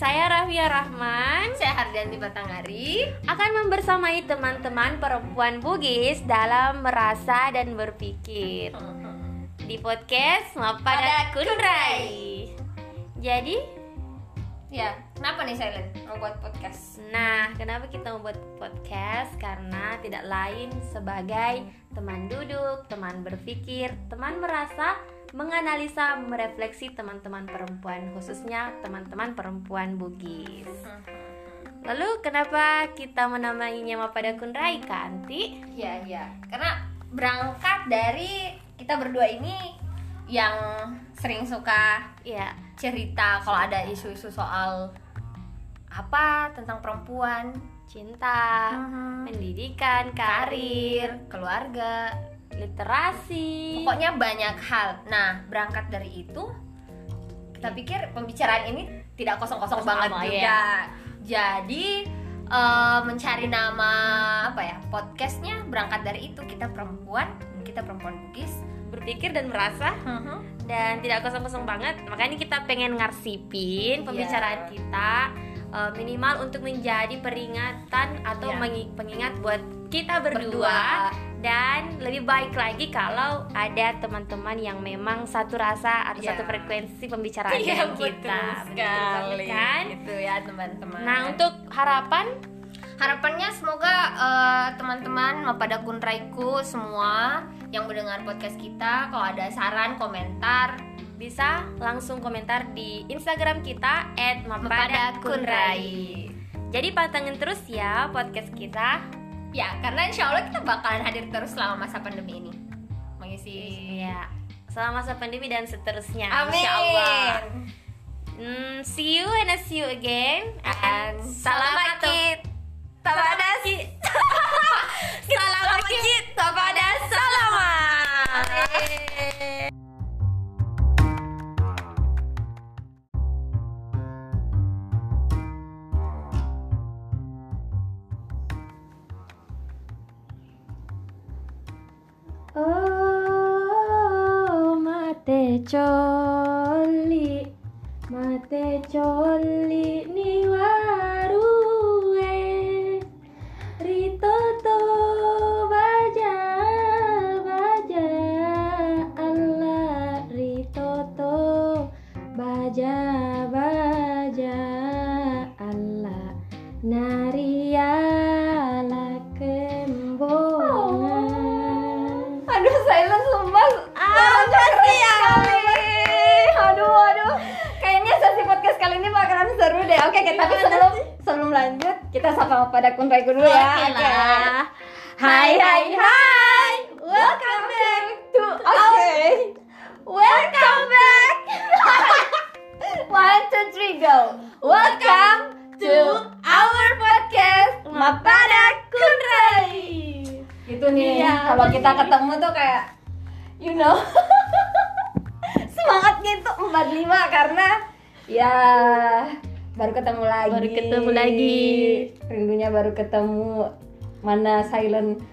saya Rafia Rahman Saya Hardianti Batanghari akan membersamai teman-teman perempuan Bugis dalam merasa dan berpikir di podcast Mapada Kunrai. Jadi, Ya, kenapa nih Silent mau buat podcast? Nah, kenapa kita membuat podcast? Karena tidak lain sebagai teman duduk, teman berpikir, teman merasa, menganalisa, merefleksi teman-teman perempuan, khususnya teman-teman perempuan Bugis. Lalu kenapa kita menamainya Mapada Kunrai, Kanti? Ya, ya. Karena berangkat dari kita berdua ini yang sering suka Ya, cerita kalau ada isu-isu soal apa tentang perempuan, cinta, Mhm. pendidikan, karir, karir, keluarga, literasi. pokoknya banyak hal. Nah, berangkat dari itu kita pikir pembicaraan ini tidak kosong-kosong Kosong banget juga. ya. Jadi eh, mencari nama apa ya podcastnya berangkat dari itu kita perempuan, kita perempuan Bugis. berpikir dan merasa dan tidak kosong-kosong banget makanya kita pengen ngarsipin pembicaraan Iya. kita eh, minimal untuk menjadi peringatan atau Iya. mengi- pengingat buat kita berdua, Berdua. Dan lebih baik lagi kalau ada teman-teman yang memang satu rasa atau Iya. satu frekuensi pembicaraan Iya dengan betul kita Betul sekali banget kan Gitu ya teman-teman. nah untuk harapan harapannya semoga eh, teman-teman pada kunraiku semua yang mendengar podcast kita kalau ada saran komentar bisa langsung komentar di Instagram kita @mapadakunrai. Jadi pantengin terus ya podcast kita. Ya karena insya Allah kita bakalan hadir terus selama masa pandemi ini mengisi Ya, selama masa pandemi dan seterusnya. Amin. Insya Allah. Hmm, see you and I see you again. And selamat kepada Selamat kita pada Oh, mate coli, mate coli ni sapa pada kunraiku dulu ya Oke baru ketemu lagi. Baru ketemu lagi. rindunya baru ketemu. Mana silent?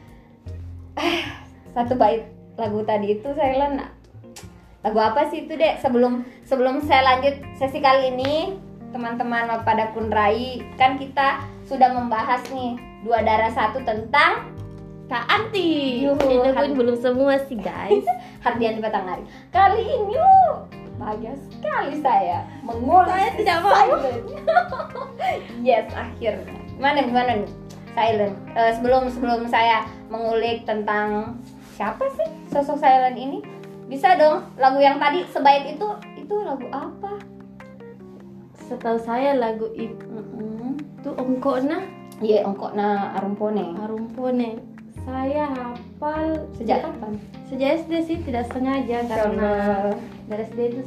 Eh, satu bait lagu tadi itu silent. Lagu apa sih itu dek? Sebelum sebelum saya lanjut sesi kali ini teman-teman pada kunrai. Kan kita sudah membahas nih dua darah satu tentang Kak Anti. Itu pun belum semua sih guys. Hardian Batanghari kali ini bahagia sekali saya mengulas Saya tidak mau. yes akhirnya. Gimana gimana nih? Silent Eh, sebelum sebelum saya mengulik tentang siapa sih sosok silent ini bisa dong lagu yang tadi sebait itu itu lagu apa? Setahu saya lagu itu itu Ongkona Iya, ongkok na arumpone. Arumpone. Saya hafal Sejak kapan? sejak SD sih tidak sengaja karena Karena dari SD itu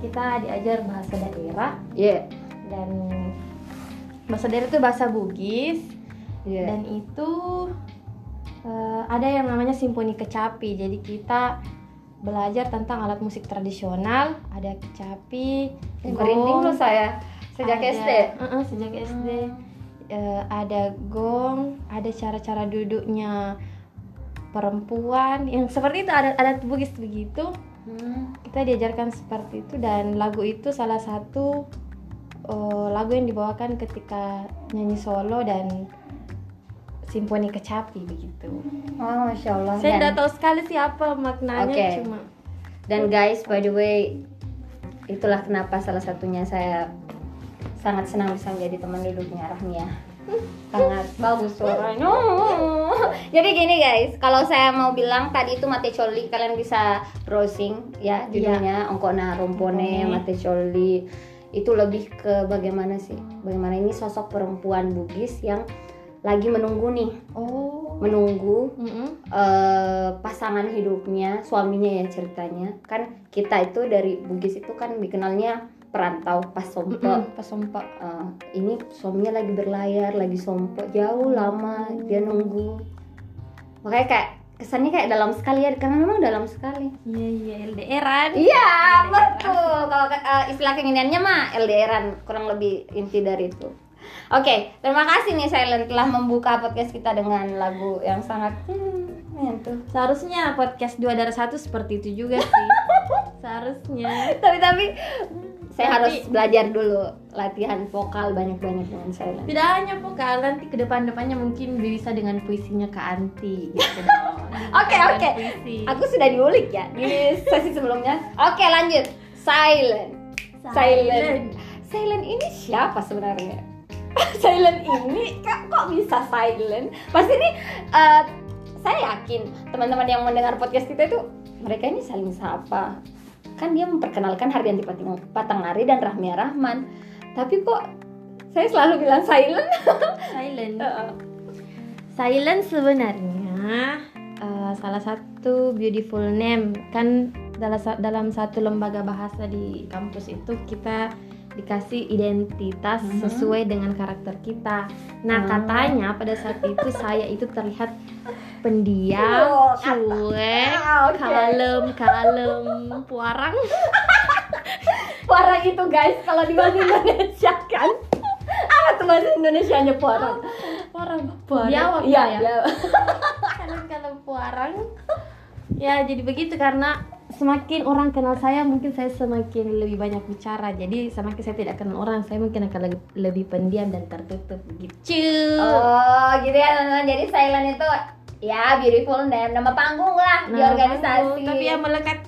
kita diajar bahasa daerah Iya. dan bahasa daerah itu bahasa Bugis Iya. dan itu eh, ada yang namanya simfoni kecapi jadi kita belajar tentang alat musik tradisional ada kecapi Merinding loh saya sejak ada- SD. Heeh, sejak SD eh, ada gong, ada cara-cara duduknya perempuan yang seperti itu ada ada bugis begitu. Hmm. Kita diajarkan seperti itu dan lagu itu salah satu eh, lagu yang dibawakan ketika nyanyi solo dan simfoni kecapi begitu. Oh, masya Allah. Saya tidak tahu sekali sih apa maknanya Oke. cuma Dan guys, by the way, itulah kenapa salah satunya saya sangat senang bisa menjadi teman duduknya Rahmia. Sangat bagus suaranya. Jadi gini guys, kalau saya mau bilang tadi itu Mate Coli, kalian bisa browsing ya judulnya Ongkona Rompone. Mate Coli. Itu lebih ke bagaimana sih? Bagaimana ini sosok perempuan Bugis yang lagi menunggu nih, oh menunggu Mm-mm. eh, pasangan hidupnya suaminya ya ceritanya kan kita itu dari Bugis itu kan dikenalnya perantau pas sompo Mm-mm, pas sompa. Eh, ini suaminya lagi berlayar lagi sompo jauh lama dia nunggu makanya kayak kesannya kayak dalam sekali ya karena memang dalam sekali Iya iya LDRan. iya betul kalau eh, istilah keinginannya mah LDRan kurang lebih inti dari itu Oke, terima kasih nih Silent telah membuka podcast kita dengan lagu yang sangat hmm, Seharusnya podcast dua darah satu seperti itu juga sih. Seharusnya. tapi tapi saya Tapi- harus belajar dulu latihan vokal banyak-banyak dengan silent. Tidak hanya vokal, nanti ke depan-depannya mungkin bisa dengan puisinya Kak Anti gitu. Oke, oke. Aku sudah diulik ya di sesi sebelumnya. Oke, lanjut. Silent. Silent. Silent ini siapa sebenarnya? silent ini kok, kok bisa silent? Pasti ini eh, saya yakin teman-teman yang mendengar podcast kita itu mereka ini saling sapa. Kan dia memperkenalkan Hardianti Patangari dan Rahmia Rahman. Tapi kok saya selalu bilang silent? Silent. Silent sebenarnya eh, salah satu beautiful name kan dalam dalam satu lembaga bahasa di kampus itu kita dikasih identitas Mhm. sesuai dengan karakter kita. Nah Hmm. katanya pada saat itu saya itu terlihat pendiam, cuek, Ah, kalem, kalem, puarang. Puarang itu guys kalau di bahasa Indonesia kan apa tuh bahasa Indonesianya puarang? Puarang. Puarang. Biawak Iya, ya. biawak. Kalem, kalem, puarang. Ya jadi begitu karena semakin orang kenal saya mungkin saya semakin lebih banyak bicara jadi semakin saya tidak kenal orang saya mungkin akan lebih, lebih pendiam dan tertutup gitu Oh, gitu ya teman-teman. Jadi silent itu ya beautiful name, nama panggung lah di Nah, organisasi. tapi yang melekat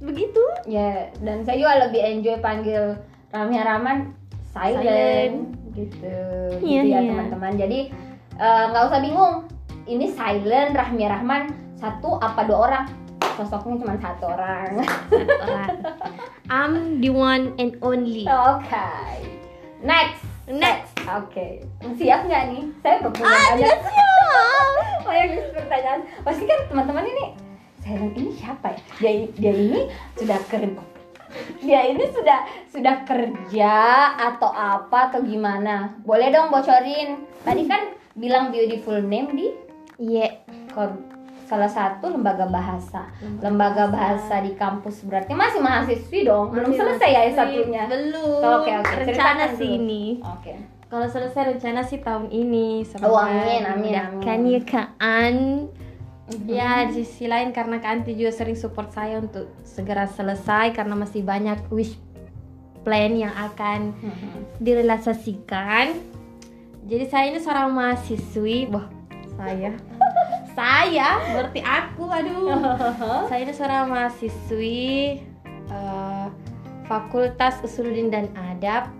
begitu Ya, dan saya juga lebih enjoy panggil Ramya Rahman silent, Silent. gitu. Iya, gitu ya iya. teman-teman. Jadi eh, nggak usah bingung. Ini silent Rahmia Rahman satu apa dua orang? Sosoknya cuma satu orang. Satu orang I'm the one and only Oke. Next. Next. Oke. Siap nggak nih? Saya berpunya banyak. siap. Banyak pertanyaan. Pasti kan teman-teman ini silent ini siapa ya? Dia dia ini sudah kerja. Dia ini sudah sudah kerja atau apa atau gimana? Boleh dong bocorin. Tadi kan bilang beautiful name di Iya kor- salah satu lembaga bahasa. Lembaga bahasa di kampus berarti masih mahasiswi dong. Belum Masih selesai ya satunya. Belum Oke, oke. Rencana Ceritakan sih ini Oke. Kalau selesai rencana sih tahun ini Oh, amin, amin, Kan ya Kak An Mhm. Ya di sisi lain karena Kak Anti juga sering support saya untuk segera selesai Karena masih banyak wish plan yang akan Mhm. direalisasikan Jadi saya ini seorang mahasiswi Wah saya. Saya? Berarti aku aduh. Saya ini seorang mahasiswi eh, Fakultas Usuluddin dan Adab.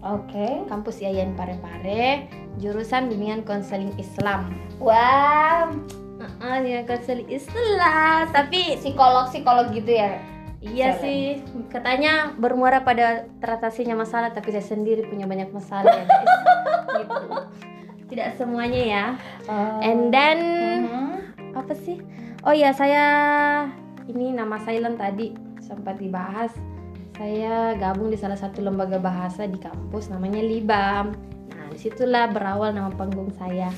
Oke. kampus IAIN Parepare jurusan bimbingan konseling Islam. Wow, Heeh, bimbingan konseling Islam. Tapi psikolog psikolog gitu ya. iya Jalan. sih. Katanya bermuara pada teratasinya masalah tapi saya sendiri punya banyak masalah. Ya gitu tidak semuanya ya. And then Mhm. apa sih? Oh ya saya ini nama silent tadi sempat dibahas. Saya gabung di salah satu lembaga bahasa di kampus namanya Libam. Nah di situlah berawal nama panggung saya.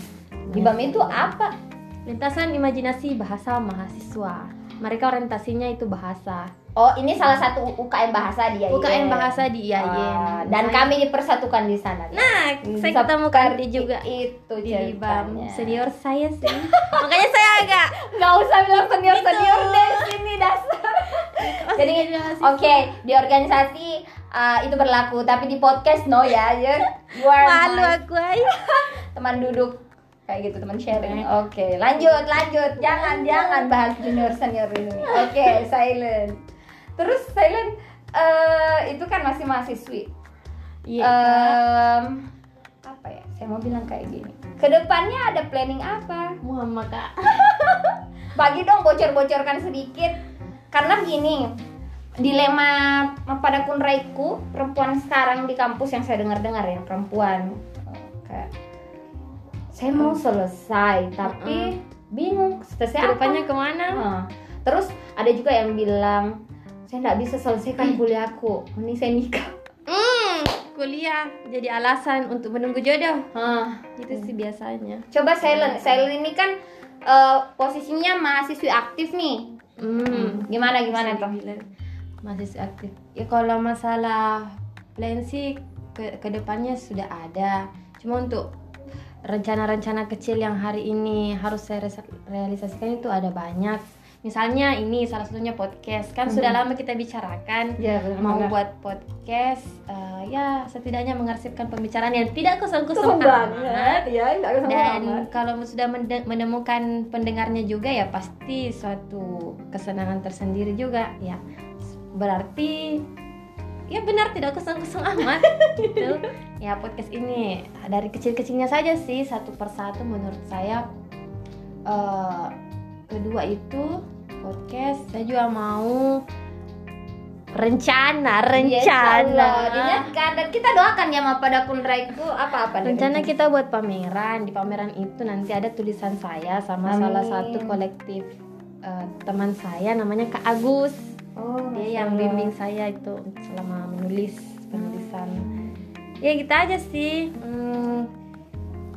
Libam itu apa? lintasan imajinasi bahasa mahasiswa. Mereka orientasinya itu bahasa Oh, ini salah satu UKM bahasa dia. UKM iya. bahasa di IAIN Ah, dan kami dipersatukan di sana. nah saya ketemu Kandi juga itu di ceritanya. senior saya sih makanya saya agak Nggak usah bilang senior senior deh sini dasar. Jadi oke di organisasi uh, itu berlaku, tapi di podcast no ya, ya. You are malu my aku ay. teman duduk kayak gitu teman sharing. Oke, lanjut lanjut. Jangan jangan bahas junior senior ini. Oke, silent. Terus silent eh itu kan masih mahasiswi. Iya. Em, apa ya? Saya mau bilang kayak gini. Ke depannya ada planning apa? Muhammad kak Bagi dong bocor-bocorkan sedikit. Karena begini, dilema pada kunraiku perempuan sekarang di kampus yang saya dengar-dengar ya perempuan kayak saya mau selesai tapi bingung selesai apa? ke mana Nah, terus ada juga yang bilang saya nggak bisa selesaikan kuliahku, mending saya nikah. hmm, kuliah jadi alasan untuk menunggu jodoh. Hah, itu sih biasanya. Coba silent, silent ini kan eh, posisinya mahasiswi aktif nih. hmm. Gimana gimana tuh? masih aktif. Ya kalau masalah plan sih ke ke depannya sudah ada. Cuma untuk rencana-rencana kecil yang hari ini harus saya realisasikan itu ada banyak misalnya ini salah satunya podcast. Kan sudah lama kita bicarakan. Ya, mau buat podcast eh, ya setidaknya mengarsipkan pembicaraan yang tidak kosong-kosong amat. Ya, enggak dan kalau sudah menemukan pendengarnya juga ya pasti suatu kesenangan tersendiri juga ya. Berarti ya benar tidak kosong-kosong amat. Gitu ya podcast ini dari kecil-kecilnya saja sih satu persatu menurut saya Eh, kedua itu podcast saya juga mau rencana rencana Diingatkan dan kita doakan ya sama pada kunraiku apa-apa nih? Rencana kita buat pameran. Di pameran itu nanti ada tulisan saya sama Amin. salah satu kolektif eh, teman saya namanya Kak Agus. Oh, Dia yang bimbing saya itu selama menulis penulisan. Ya kita aja sih. Hmm,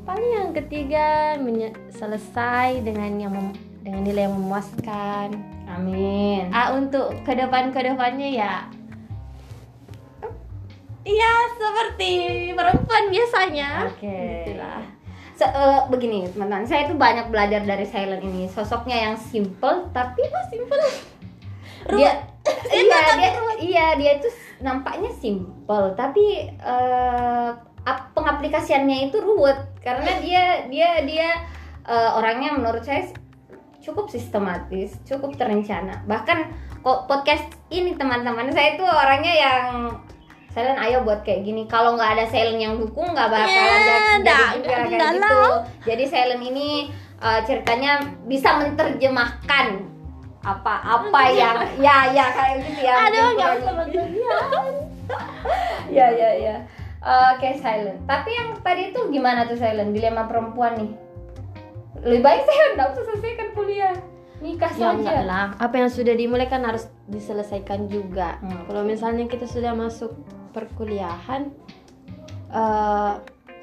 paling yang ketiga selesai dengan yang mem- dengan nilai yang memuaskan. Amin. Ah untuk ke depan ke depannya ya. Iya seperti perempuan biasanya. Oke. Gitulah. Se- eh, begini teman-teman, saya itu banyak belajar dari Silent ini. Sosoknya yang simple tapi simple. Dia iya dia iya dia itu nampaknya simple tapi ap- pengaplikasiannya itu ruwet karena dia dia dia eh, orangnya menurut saya cukup sistematis, cukup terencana. Bahkan kok podcast ini teman-teman saya itu orangnya yang Selen ayo buat kayak gini. Kalau nggak ada Selen yang dukung nggak bakalan Ya, jadi, nggak, juga kayak nggak gitu. Jadi Selen ini uh, ceritanya bisa menerjemahkan apa apa yang ya ya kayak gitu ya. Aduh, nggak lebih. ya ya ya. Oke Silent. Tapi yang tadi itu gimana tuh Silent? Dilema perempuan nih. Lebih baik saya nggak usah selesaikan kuliah. Nikah Ya saja. lah, apa yang sudah dimulai kan harus diselesaikan juga. Hmm. Kalau misalnya kita sudah masuk perkuliahan, eh,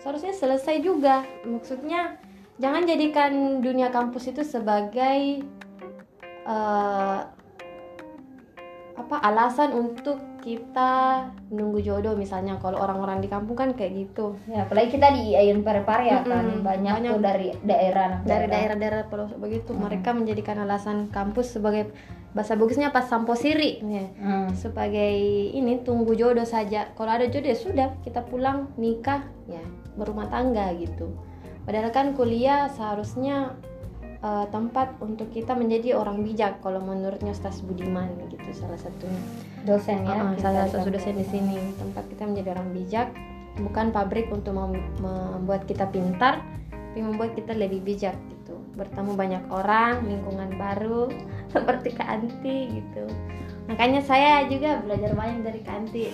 seharusnya selesai juga. Maksudnya jangan jadikan dunia kampus itu sebagai eh, apa alasan untuk kita nunggu jodoh misalnya. Kalau orang-orang di kampung kan kayak gitu. Ya, apalagi kita di Ayun Pare-Pare ya kan? Mm-mm, banyak, banyak. tuh dari daerah dari daerah-daerah pelosok begitu. Mereka menjadikan alasan kampus sebagai bahasa bagusnya pas sampo siri. Ya. Hmm. sebagai ini tunggu jodoh saja. Kalau ada jodoh ya sudah kita pulang nikah ya berumah tangga gitu. Padahal kan kuliah seharusnya eh, tempat untuk kita menjadi orang bijak kalau menurutnya Ustaz Budiman gitu salah satunya. Dosen ya kita salah satu dosen di sini. Tempat kita menjadi orang bijak bukan pabrik untuk mem- membuat kita pintar tapi membuat kita lebih bijak gitu. Bertemu banyak orang lingkungan baru seperti Kak Anti gitu. Makanya saya juga belajar banyak dari Kak Anti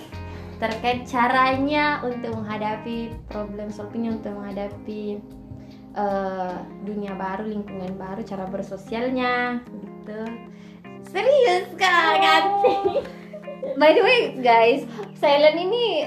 terkait caranya untuk menghadapi problem solvingnya untuk menghadapi eh, dunia baru lingkungan baru cara bersosialnya gitu. Serius Kak? Anti by the way guys Silent ini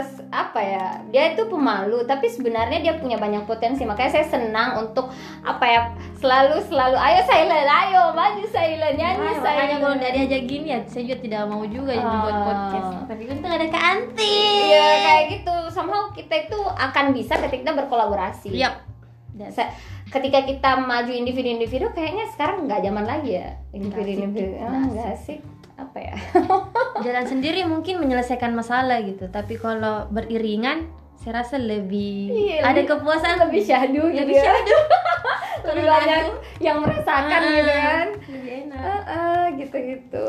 s- apa ya dia itu pemalu tapi sebenarnya dia punya banyak potensi. Makanya saya senang untuk apa ya selalu selalu ayo Silent ayo maju Silent nyanyi Ah, makanya Silent. kalau dari ajak gini ya saya juga tidak mau juga ya Ah. buat podcast. Tapi untung ada Kak Anti. Iya kayak gitu. Somehow kita itu akan bisa ketika kita berkolaborasi. Yap. Dan Sa- ketika kita maju individu-individu kayaknya sekarang nggak zaman lagi ya individu-individu. Nggak Ah, nggak asik apa ya? Jalan sendiri mungkin menyelesaikan masalah gitu tapi kalau beriringan saya rasa lebih Iya, ada lebih- kepuasan. lebih syahdu gitu lebih ya. syahdu. Lebih banyak yang merasakan ah, gitu kan. lebih enak. Ah, ah, gitu-gitu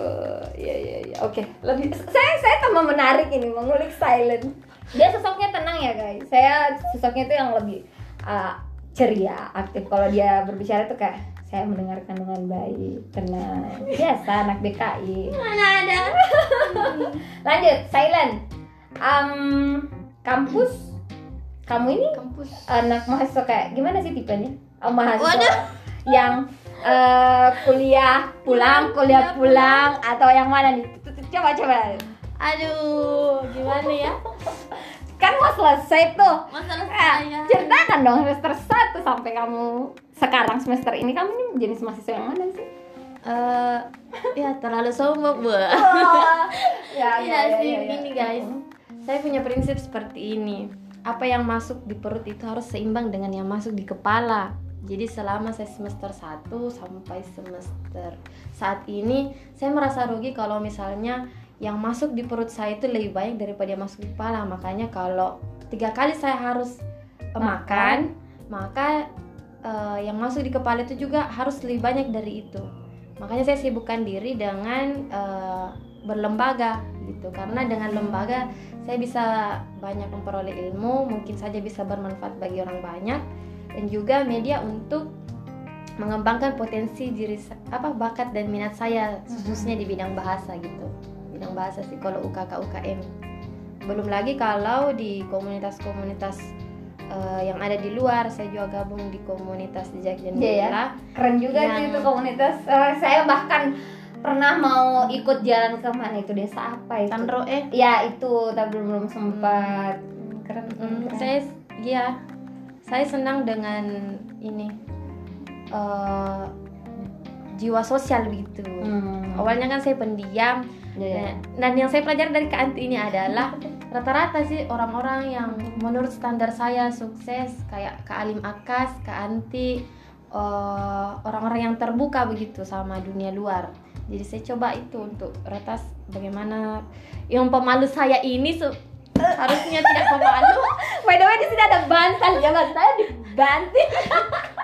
ya ya ya oke lebih saya saya tambah menarik ini mengulik silent. Dia sosoknya tenang ya guys. Saya sosoknya itu yang lebih ah, ceria aktif. Kalau dia berbicara tuh kayak saya mendengarkan dengan baik tenang. Biasa anak BKI mana ada? Lanjut silent. Am, kampus? Kamu ini kampus. anak mahasiswa kayak gimana sih tipenya? Oh, mahasiswa. Waduh. yang eh, kuliah pulang, kuliah pulang atau yang mana nih? Coba coba. aduh gimana ya Kan mau selesai tuh. masalah Eh, saya ceritakan dong semester 1 sampai kamu sekarang semester ini. Kamu ini jenis mahasiswa yang mana sih? Eh, ya terlalu sombong bu. Ya, Tidak sih, gini guys. Saya punya prinsip seperti ini. Apa yang masuk di perut itu harus seimbang dengan yang masuk di kepala. Jadi selama saya semester 1 sampai semester saat ini Saya merasa rugi kalau misalnya yang masuk di perut saya itu lebih banyak daripada yang masuk di kepala. Makanya kalau tiga kali saya harus eh, makan. Maka eh, yang masuk di kepala itu juga harus lebih banyak dari itu. Makanya saya sibukkan diri dengan eh, berlembaga gitu. Karena dengan lembaga saya bisa banyak memperoleh ilmu mungkin saja bisa bermanfaat bagi orang banyak dan juga media untuk mengembangkan potensi diri apa bakat dan minat saya khususnya di bidang bahasa gitu bidang bahasa sih kalau UKK UKM belum lagi kalau di komunitas-komunitas eh, yang ada di luar saya juga gabung di komunitas jejak Iya ya. jendela Keren juga sih Yang- itu komunitas. Eh, saya bahkan pernah mau ikut jalan ke mana itu desa apa itu? Tanro eh Ya itu, tapi belum belum sempat. Keren, keren, Hmm, keren. saya ya saya senang dengan ini eh, jiwa sosial gitu Hmm. awalnya kan saya pendiam Ya, ya. dan, dan yang saya pelajari dari Kak Anti ini adalah rata-rata sih orang-orang yang menurut standar saya sukses kayak Kak Alim Akas, Kak Anti eh, orang-orang yang terbuka begitu sama dunia luar jadi saya coba itu untuk retas bagaimana yang pemalu saya ini su- harusnya tidak pemalu By the way di sini ada bantal, jangan saya dibanting.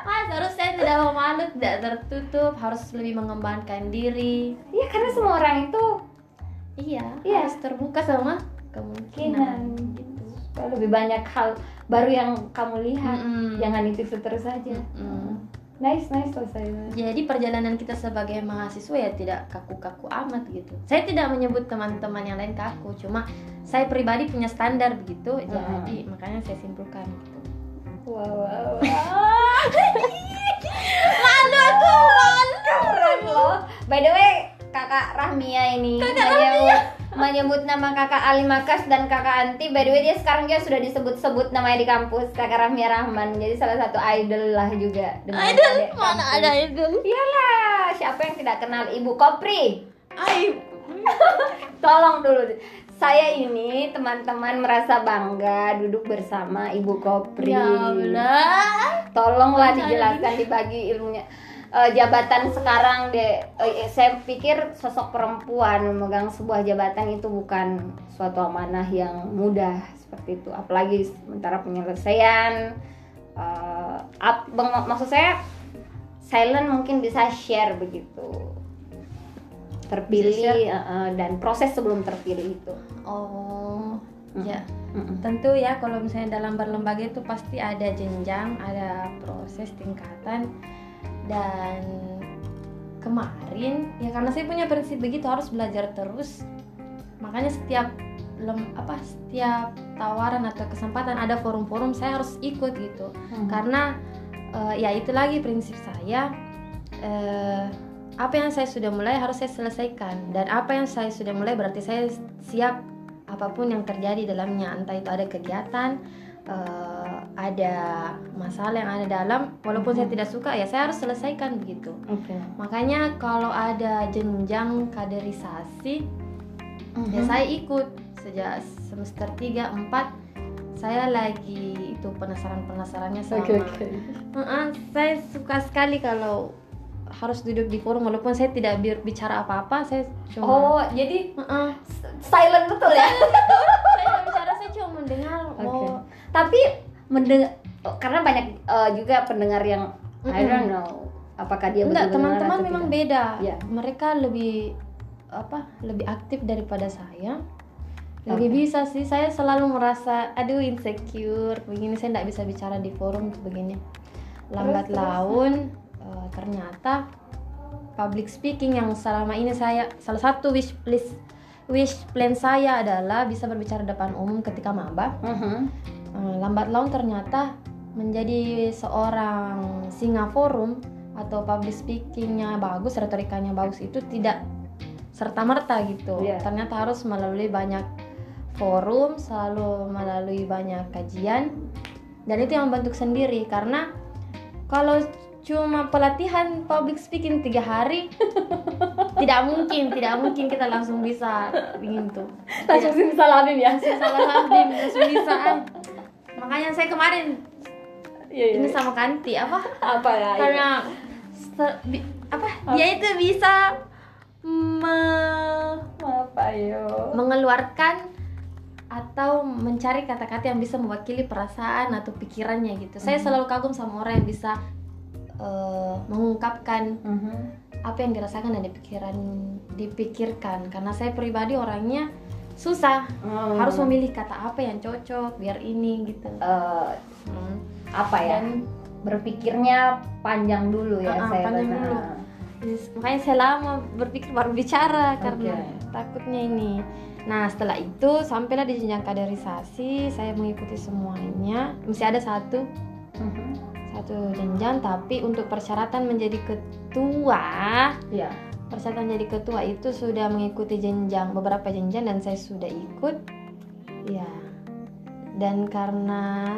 Ah, harus saya tidak mau malu, tidak tertutup, harus lebih mengembangkan diri. Iya karena semua orang itu Iya, Iya. harus terbuka sama kemungkinan. kemungkinan Gitu. lebih banyak hal baru yang kamu lihat. Mm-mm. Jangan itu itu terus saja. Mm-mm. Nice nice saya. Jadi perjalanan kita sebagai mahasiswa ya tidak kaku-kaku amat gitu. Saya tidak menyebut teman-teman yang lain kaku, cuma saya pribadi punya standar begitu. Jadi makanya saya simpulkan gitu. Wow wow. wow. Malu aku, malu. Keren loh. By the way, kakak Rahmia ini menyebut, menyebut nama kakak Ali Makas dan kakak Anti. By the way, dia sekarang dia sudah disebut-sebut namanya di kampus kakak Rahmia Rahman. Jadi salah satu idol lah juga. Idol mana kampus. ada idol? Iyalah, siapa yang tidak kenal Ibu Kopri? Aib. Tolong dulu. Saya ini teman-teman merasa bangga duduk bersama Ibu Kopri. Ya Allah. Tolonglah dijelaskan dibagi ilmunya. Eh, jabatan sekarang deh, eh, saya pikir sosok perempuan memegang sebuah jabatan itu bukan suatu amanah yang mudah seperti itu. Apalagi sementara penyelesaian. eh, ap- bang- maksud saya silent mungkin bisa share begitu terpilih eh, eh, dan proses sebelum terpilih itu. Oh, ya. Mm-mm. Tentu ya kalau misalnya dalam berlembaga itu pasti ada jenjang, ada proses tingkatan dan kemarin ya karena saya punya prinsip begitu harus belajar terus. Makanya setiap lem, apa setiap tawaran atau kesempatan ada forum-forum saya harus ikut gitu. Hmm. Karena eh, ya itu lagi prinsip saya eh, apa yang saya sudah mulai harus saya selesaikan dan apa yang saya sudah mulai berarti saya siap apa pun yang terjadi dalamnya entah itu ada kegiatan eh, ada masalah yang ada dalam walaupun saya tidak suka ya saya harus selesaikan begitu Oke. makanya kalau ada jenjang kaderisasi ya Mhm. saya ikut sejak semester 3 4 saya lagi itu penasaran penasarannya sama Oke oke. Heeh, saya suka sekali kalau harus duduk di forum walaupun saya tidak bicara apa-apa saya cuma Oh jadi Heeh. silent betul ya? saya tidak bicara saya cuma mendengar Oke. oh Tapi mendengar karena banyak eh, juga pendengar yang I Mm-mm. don't know apakah dia enggak teman-teman memang tidak. beda Iya. mereka lebih apa lebih aktif daripada saya lebih Oke. bisa sih saya selalu merasa aduh insecure begini saya tidak bisa bicara di forum begini lambat terus? laun eh, ternyata public speaking yang selama ini saya salah satu wish list wish plan saya adalah bisa berbicara depan umum ketika maba Mhm. Eh, lambat laun ternyata menjadi seorang singa forum atau public speakingnya bagus retorikanya bagus itu tidak serta merta gitu Iya. ternyata harus melalui banyak forum selalu melalui banyak kajian dan itu yang membentuk sendiri karena kalau cuma pelatihan public speaking tiga hari tidak mungkin tidak mungkin kita langsung bisa ingin tuh Langsung simsalabim ya. langsung salah habim langsung bisa. Makanya saya kemarin Iya ini sama Kanti apa Apa ya? karena se- bi- apa dia itu bisa me- apa yo? mengeluarkan atau mencari kata-kata yang bisa mewakili perasaan atau pikirannya gitu saya Mhm. selalu kagum sama orang yang bisa eh, mengungkapkan Mhm. apa yang dirasakan dan dipikiran dipikirkan karena saya pribadi orangnya susah Hmm. harus memilih kata apa yang cocok biar ini gitu Eh, Hmm. apa ya? dan Berpikirnya panjang dulu ya Ah, ah, saya panjang dulu. Makanya saya lama berpikir baru bicara karena Oke. takutnya ini nah setelah itu sampailah di jenjang kaderisasi saya mengikuti semuanya mesti ada satu Mhm. satu jenjang tapi untuk persyaratan menjadi ketua Iya. Persyaratan jadi ketua itu sudah mengikuti jenjang beberapa jenjang dan saya sudah ikut ya dan karena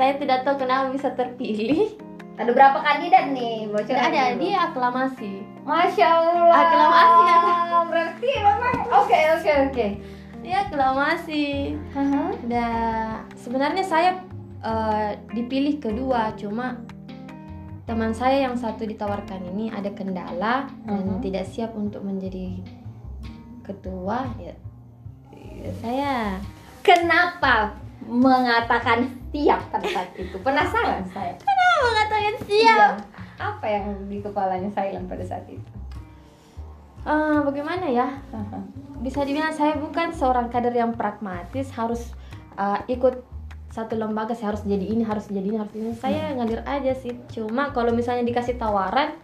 saya tidak tahu kenapa bisa terpilih Ada berapa kandidat nih? Tidak ada dulu. dia aklamasi Masya Allah. Aklamasi ya. Berarti memang oke oke oke. dia aklamasi Haha. dan sebenarnya saya eh, dipilih kedua cuma teman saya yang satu ditawarkan ini ada kendala dan Mhm. tidak siap untuk menjadi ketua ya, ya saya Kenapa mengatakan siap pada saat itu? Penasaran saya. mengatakan Iya. Apa yang di kepalanya Silent pada saat itu? Eh, bagaimana ya bisa dibilang saya bukan seorang kader yang pragmatis harus uh, ikut satu lembaga saya harus jadi ini harus jadi ini harus ini saya ngalir aja sih cuma kalau misalnya dikasih tawaran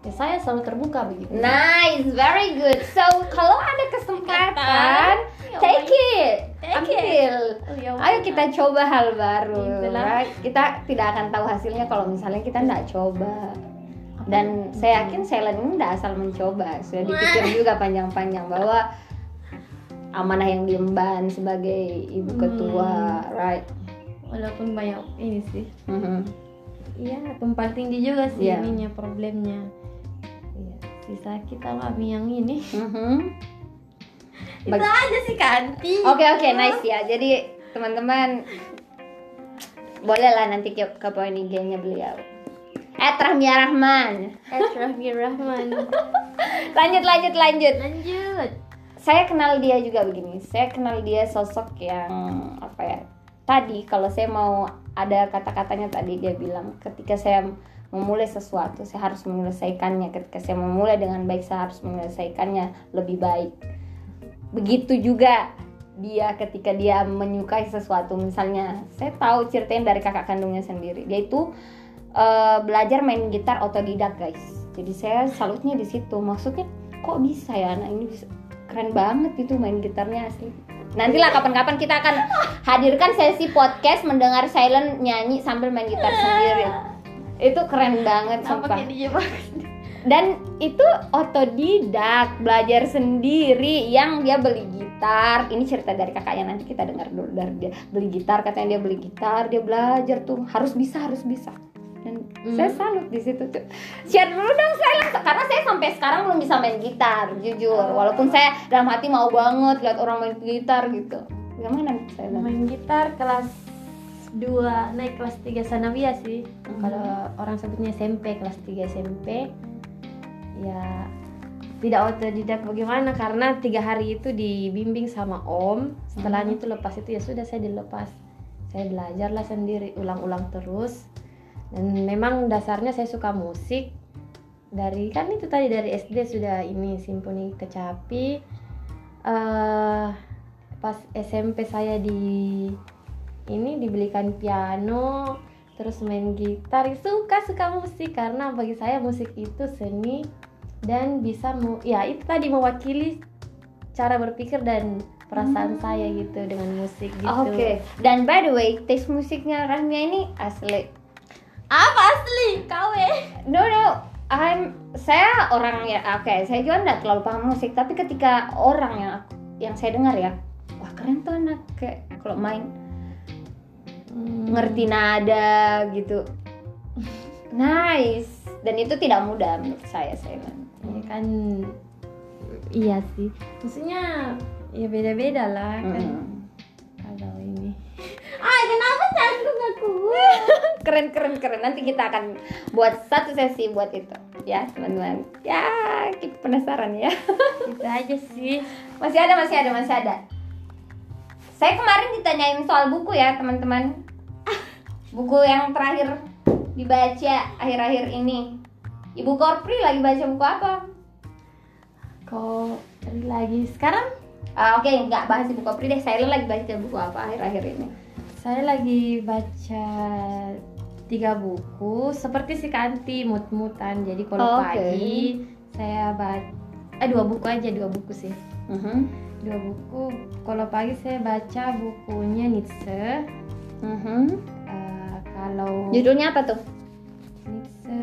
ya saya selalu terbuka begitu Nice, very good. So kalau ada kesempatan, Ya, take it, Take ambil. Oh, ya Ayo kita coba hal baru. Right? Kita tidak akan tahu hasilnya kalau misalnya kita tidak coba. Dan saya yakin Silent ini tidak asal mencoba, sudah dipikir juga panjang-panjang bahwa amanah yang diemban sebagai ibu Hmm. ketua, right? Walaupun banyak ini sih iya tumpang tinggi juga sih Iya. ininya problemnya iya sisa kita mami yang ini Mhm. itu aja sih kanti Oke oke nice ya. Jadi teman-teman bolehlah nanti ke, ke poin IG-nya beliau. Eh Rahmia Rahman. Rahmi Rahman Lanjut lanjut lanjut. lanjut Saya kenal dia juga begini. Saya kenal dia sosok yang apa ya? Tadi kalau saya mau ada kata-katanya tadi dia bilang ketika saya memulai sesuatu saya harus menyelesaikannya. Ketika saya memulai dengan baik saya harus menyelesaikannya lebih baik. Begitu juga dia ketika dia menyukai sesuatu. Misalnya saya tahu ceritain dari kakak kandungnya sendiri. Dia itu eh, belajar main gitar otodidak guys. Jadi saya salutnya di situ. Maksudnya kok bisa ya? Anak ini bisa keren banget itu main gitarnya asli nantilah kapan-kapan kita akan hadirkan sesi podcast mendengar Silent nyanyi sambil main gitar sendiri. Itu keren banget sumpah. dan itu otodidak belajar sendiri yang dia beli gitar. Ini cerita dari kakaknya nanti kita dengar dulu. Dari dia beli gitar katanya dia beli gitar dia belajar tuh. Harus bisa harus bisa dan Hmm. saya salut di situ tuh. Share dulu dong saya langsung karena saya sampai sekarang belum bisa main gitar jujur. Walaupun saya dalam hati mau banget lihat orang main gitar gitu. Gimana saya main gitar kelas 2 naik kelas 3 sanawiyah sih. Kalau orang sebutnya SMP kelas 3 SMP ya tidak otodidak bagaimana karena tiga hari itu dibimbing sama om. Setelahnya itu lepas itu ya sudah saya dilepas. Saya belajarlah sendiri ulang-ulang terus dan memang dasarnya saya suka musik. Dari kan itu tadi dari SD sudah ini simfoni kecapi. Eh pas SMP saya di ini dibelikan piano terus main gitar. Suka suka musik karena bagi saya musik itu seni dan bisa mu ya itu tadi mewakili cara berpikir dan perasaan saya gitu dengan musik gitu. Oke, dan by the way, tes musiknya Rahmia ini asli. Apa asli? Kawe No no, I'm saya orang ya, oke, saya juga nggak terlalu paham musik, tapi ketika orang yang aku- yang saya dengar ya, wah keren tuh anak. Kayak kalau main ngerti nada gitu. Nice. Dan itu tidak mudah menurut saya, saya ya kan iya sih. Maksudnya ya beda-beda lah kan. Mm. kalau ini ah kenapa canggung aku keren keren keren. Nanti kita akan buat satu sesi buat itu. Ya teman-teman. Ya kita penasaran ya. Itu aja sih. Masih ada masih ada masih ada. Saya kemarin ditanyain soal buku ya teman-teman. Buku yang terakhir dibaca akhir-akhir ini. Ibu Korpri lagi baca buku apa? Kok lagi. Sekarang? Ah, oke nggak bahas ibu Korpri deh. Saya lagi baca buku apa akhir-akhir ini saya lagi baca tiga buku seperti si Kanti mut-mutan. Jadi kalau Oh, pagi saya baca eh dua buku aja dua buku sih. Mhm. dua buku. Kalau pagi saya baca bukunya Nietzsche. Mhm. Eh, kalau judulnya apa tuh? Nietzsche.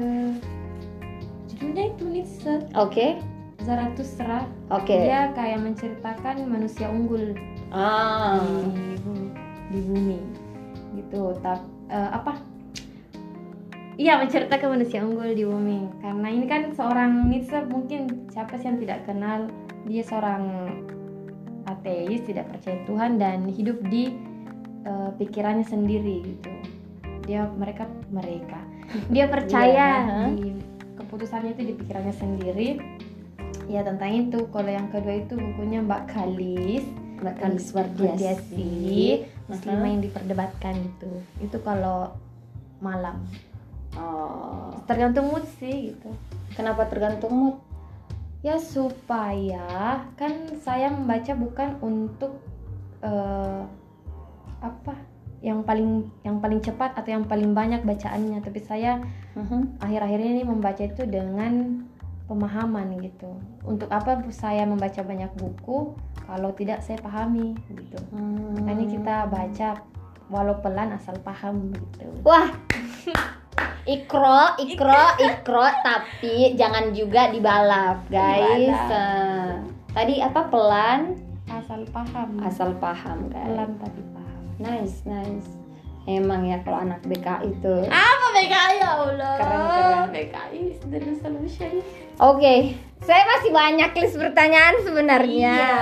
Judulnya itu Nietzsche. Oke. Zarathustra. Oke. Dia kayak menceritakan manusia unggul. Ah. Di, di bumi gitu. Tak eh, apa? Iya menceritakan manusia unggul di bumi. Karena ini kan seorang Nietzsche mungkin siapa sih yang tidak kenal? Dia seorang ateis tidak percaya Tuhan dan hidup di eh, pikirannya sendiri gitu. Dia mereka mereka. Dia percaya Iya, di keputusannya itu di pikirannya sendiri. Ya tentang itu. Kalau yang kedua itu bukunya Mbak Kalis Mbak Kalis Wardiasi. Muslimah yang diperdebatkan gitu. Itu kalau malam. Oh, tergantung mood sih gitu. Kenapa tergantung mood? ya supaya kan saya membaca bukan untuk eh, apa yang paling yang paling cepat atau yang paling banyak bacaannya tapi saya Mhm. akhir-akhir ini membaca itu dengan pemahaman gitu untuk apa saya membaca banyak buku kalau tidak saya pahami gitu Hmm. makanya kita baca walau pelan asal paham gitu Wah, ikro, ikro, ikro, tapi jangan juga dibalap, guys. Nah, tadi apa pelan, asal paham asal paham, guys. pelan tapi paham Nice, nice. Emang ya kalau anak BK itu. apa BKI ya Allah Keren, keren. BKI is the solution Oke, saya masih banyak list pertanyaan sebenarnya. Iya.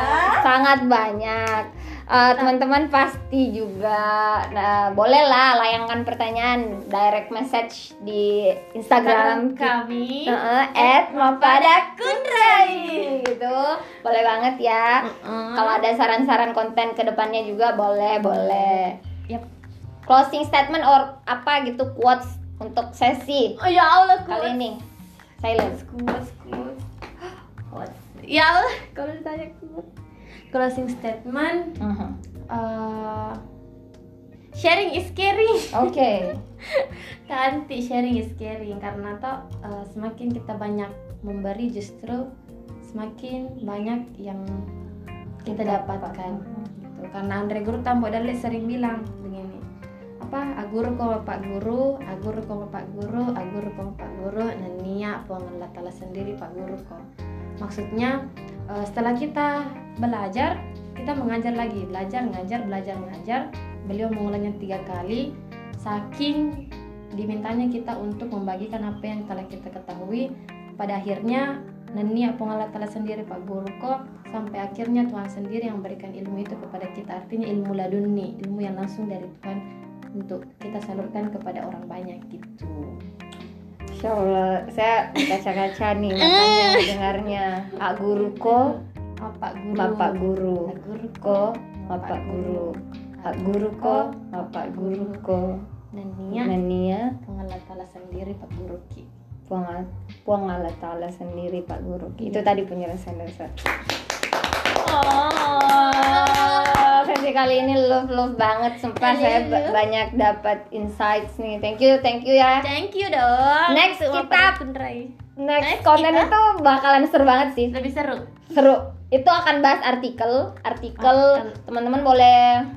Sangat banyak. Eh, teman-teman pasti juga nah, bolehlah layangkan pertanyaan direct message di Instagram kami Heeh, at Mapada Kundrai gitu boleh banget ya kalau ada saran-saran konten ke depannya juga boleh boleh Yap. closing statement or apa gitu quotes untuk sesi oh ya Allah kali ini silence. Kuat kuat kuat ya Allah kalau ditanya kuat closing statement Mhm. eh, sharing is caring. Oke. Kanti sharing is caring. Karena toh eh, semakin kita banyak memberi justru semakin banyak yang kita dapatkan. gitu. karena Andre Guru Tambo Dale sering bilang apa? Aguru ko pak guru aguru ko pak guru aguru ko pak guru yang Allah Ta'ala sendiri Pak Guru kok maksudnya eh, setelah kita belajar kita mengajar lagi. Belajar ngajar belajar ngajar. Beliau mengulangnya tiga kali saking dimintanya kita untuk membagikan apa yang telah kita ketahui. Pada akhirnya yang Allah Ta'ala sendiri Pak Guru kok sampai akhirnya Tuhan sendiri yang memberikan ilmu itu kepada kita. Artinya ilmu laduni ilmu yang langsung dari Tuhan untuk kita salurkan kepada orang banyak gitu. Insya Allah saya kaca-kaca nih makanya dengarnya. Pak Guru ko Bapak Guru. Bapak Guru. Pak Guru ko Bapak Guru. Pak Guru ko Bapak Guru ko. Nania Nania Allah Ta'ala sendiri Pak Guru Ki. Puang, Puang Allah Ta'ala sendiri Pak Guru Itu tadi penjelasan dari saya kali ini love love banget sumpah Iya, saya iya. ba- banyak dapat insights nih. Thank you thank you ya. Thank you dong. Next Semua kita- next Next konten kita- itu bakalan seru banget sih. Lebih seru? Seru. Itu akan bahas artikel artikel. Teman-teman boleh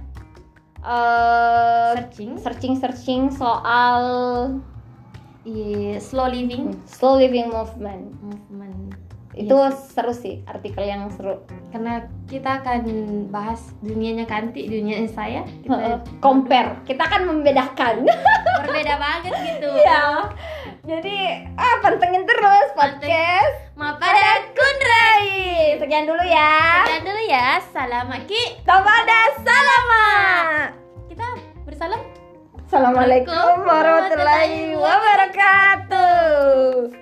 eh Searching. searching searching soal Iya, Slow living. Slow living movement movement itu seru sih artikel yang seru. Karena kita akan bahas dunianya Kanti, dunianya saya Kita compare. Kita akan membedakan. Berbeda banget gitu. Ya jadi ah pantengin terus podcast. Maaf pada Kundrai. Sekian dulu ya. Sekian dulu ya. Salam Ki Tabada salama. Kita bersalam. Assalamualaikum warahmatullahi wabarakatuh